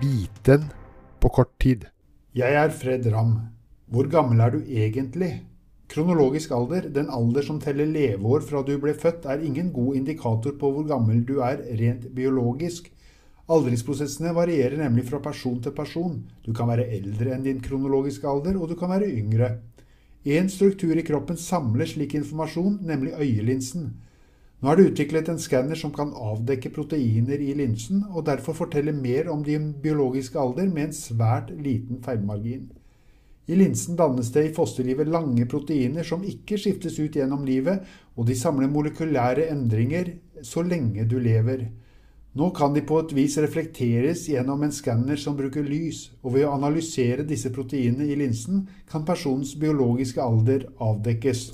vite på kort tid. Jeg er Fred Ramm. Hvor gammel er du egentlig? Kronologisk alder, den alder som teller leveår fra du ble født, er ingen god indikator på hvor gammel du er rent biologisk. Aldringsprosessene varierer nemlig fra person til person. Du kan være eldre enn din kronologiske alder, og du kan være yngre. En struktur i kroppen samler slik informasjon, nemlig øyelinsen. Nå er det utviklet en skanner som kan avdekke proteiner i linsen, og derfor fortelle mer om din biologiske alder med en svært liten feilmargin. I linsen dannes det i fosterlivet lange proteiner som ikke skiftes ut gjennom livet, og de samler molekylære endringer så lenge du lever. Nå kan de på et vis reflekteres gjennom en skanner som bruker lys, og ved å analysere disse proteinene i linsen kan personens biologiske alder avdekkes.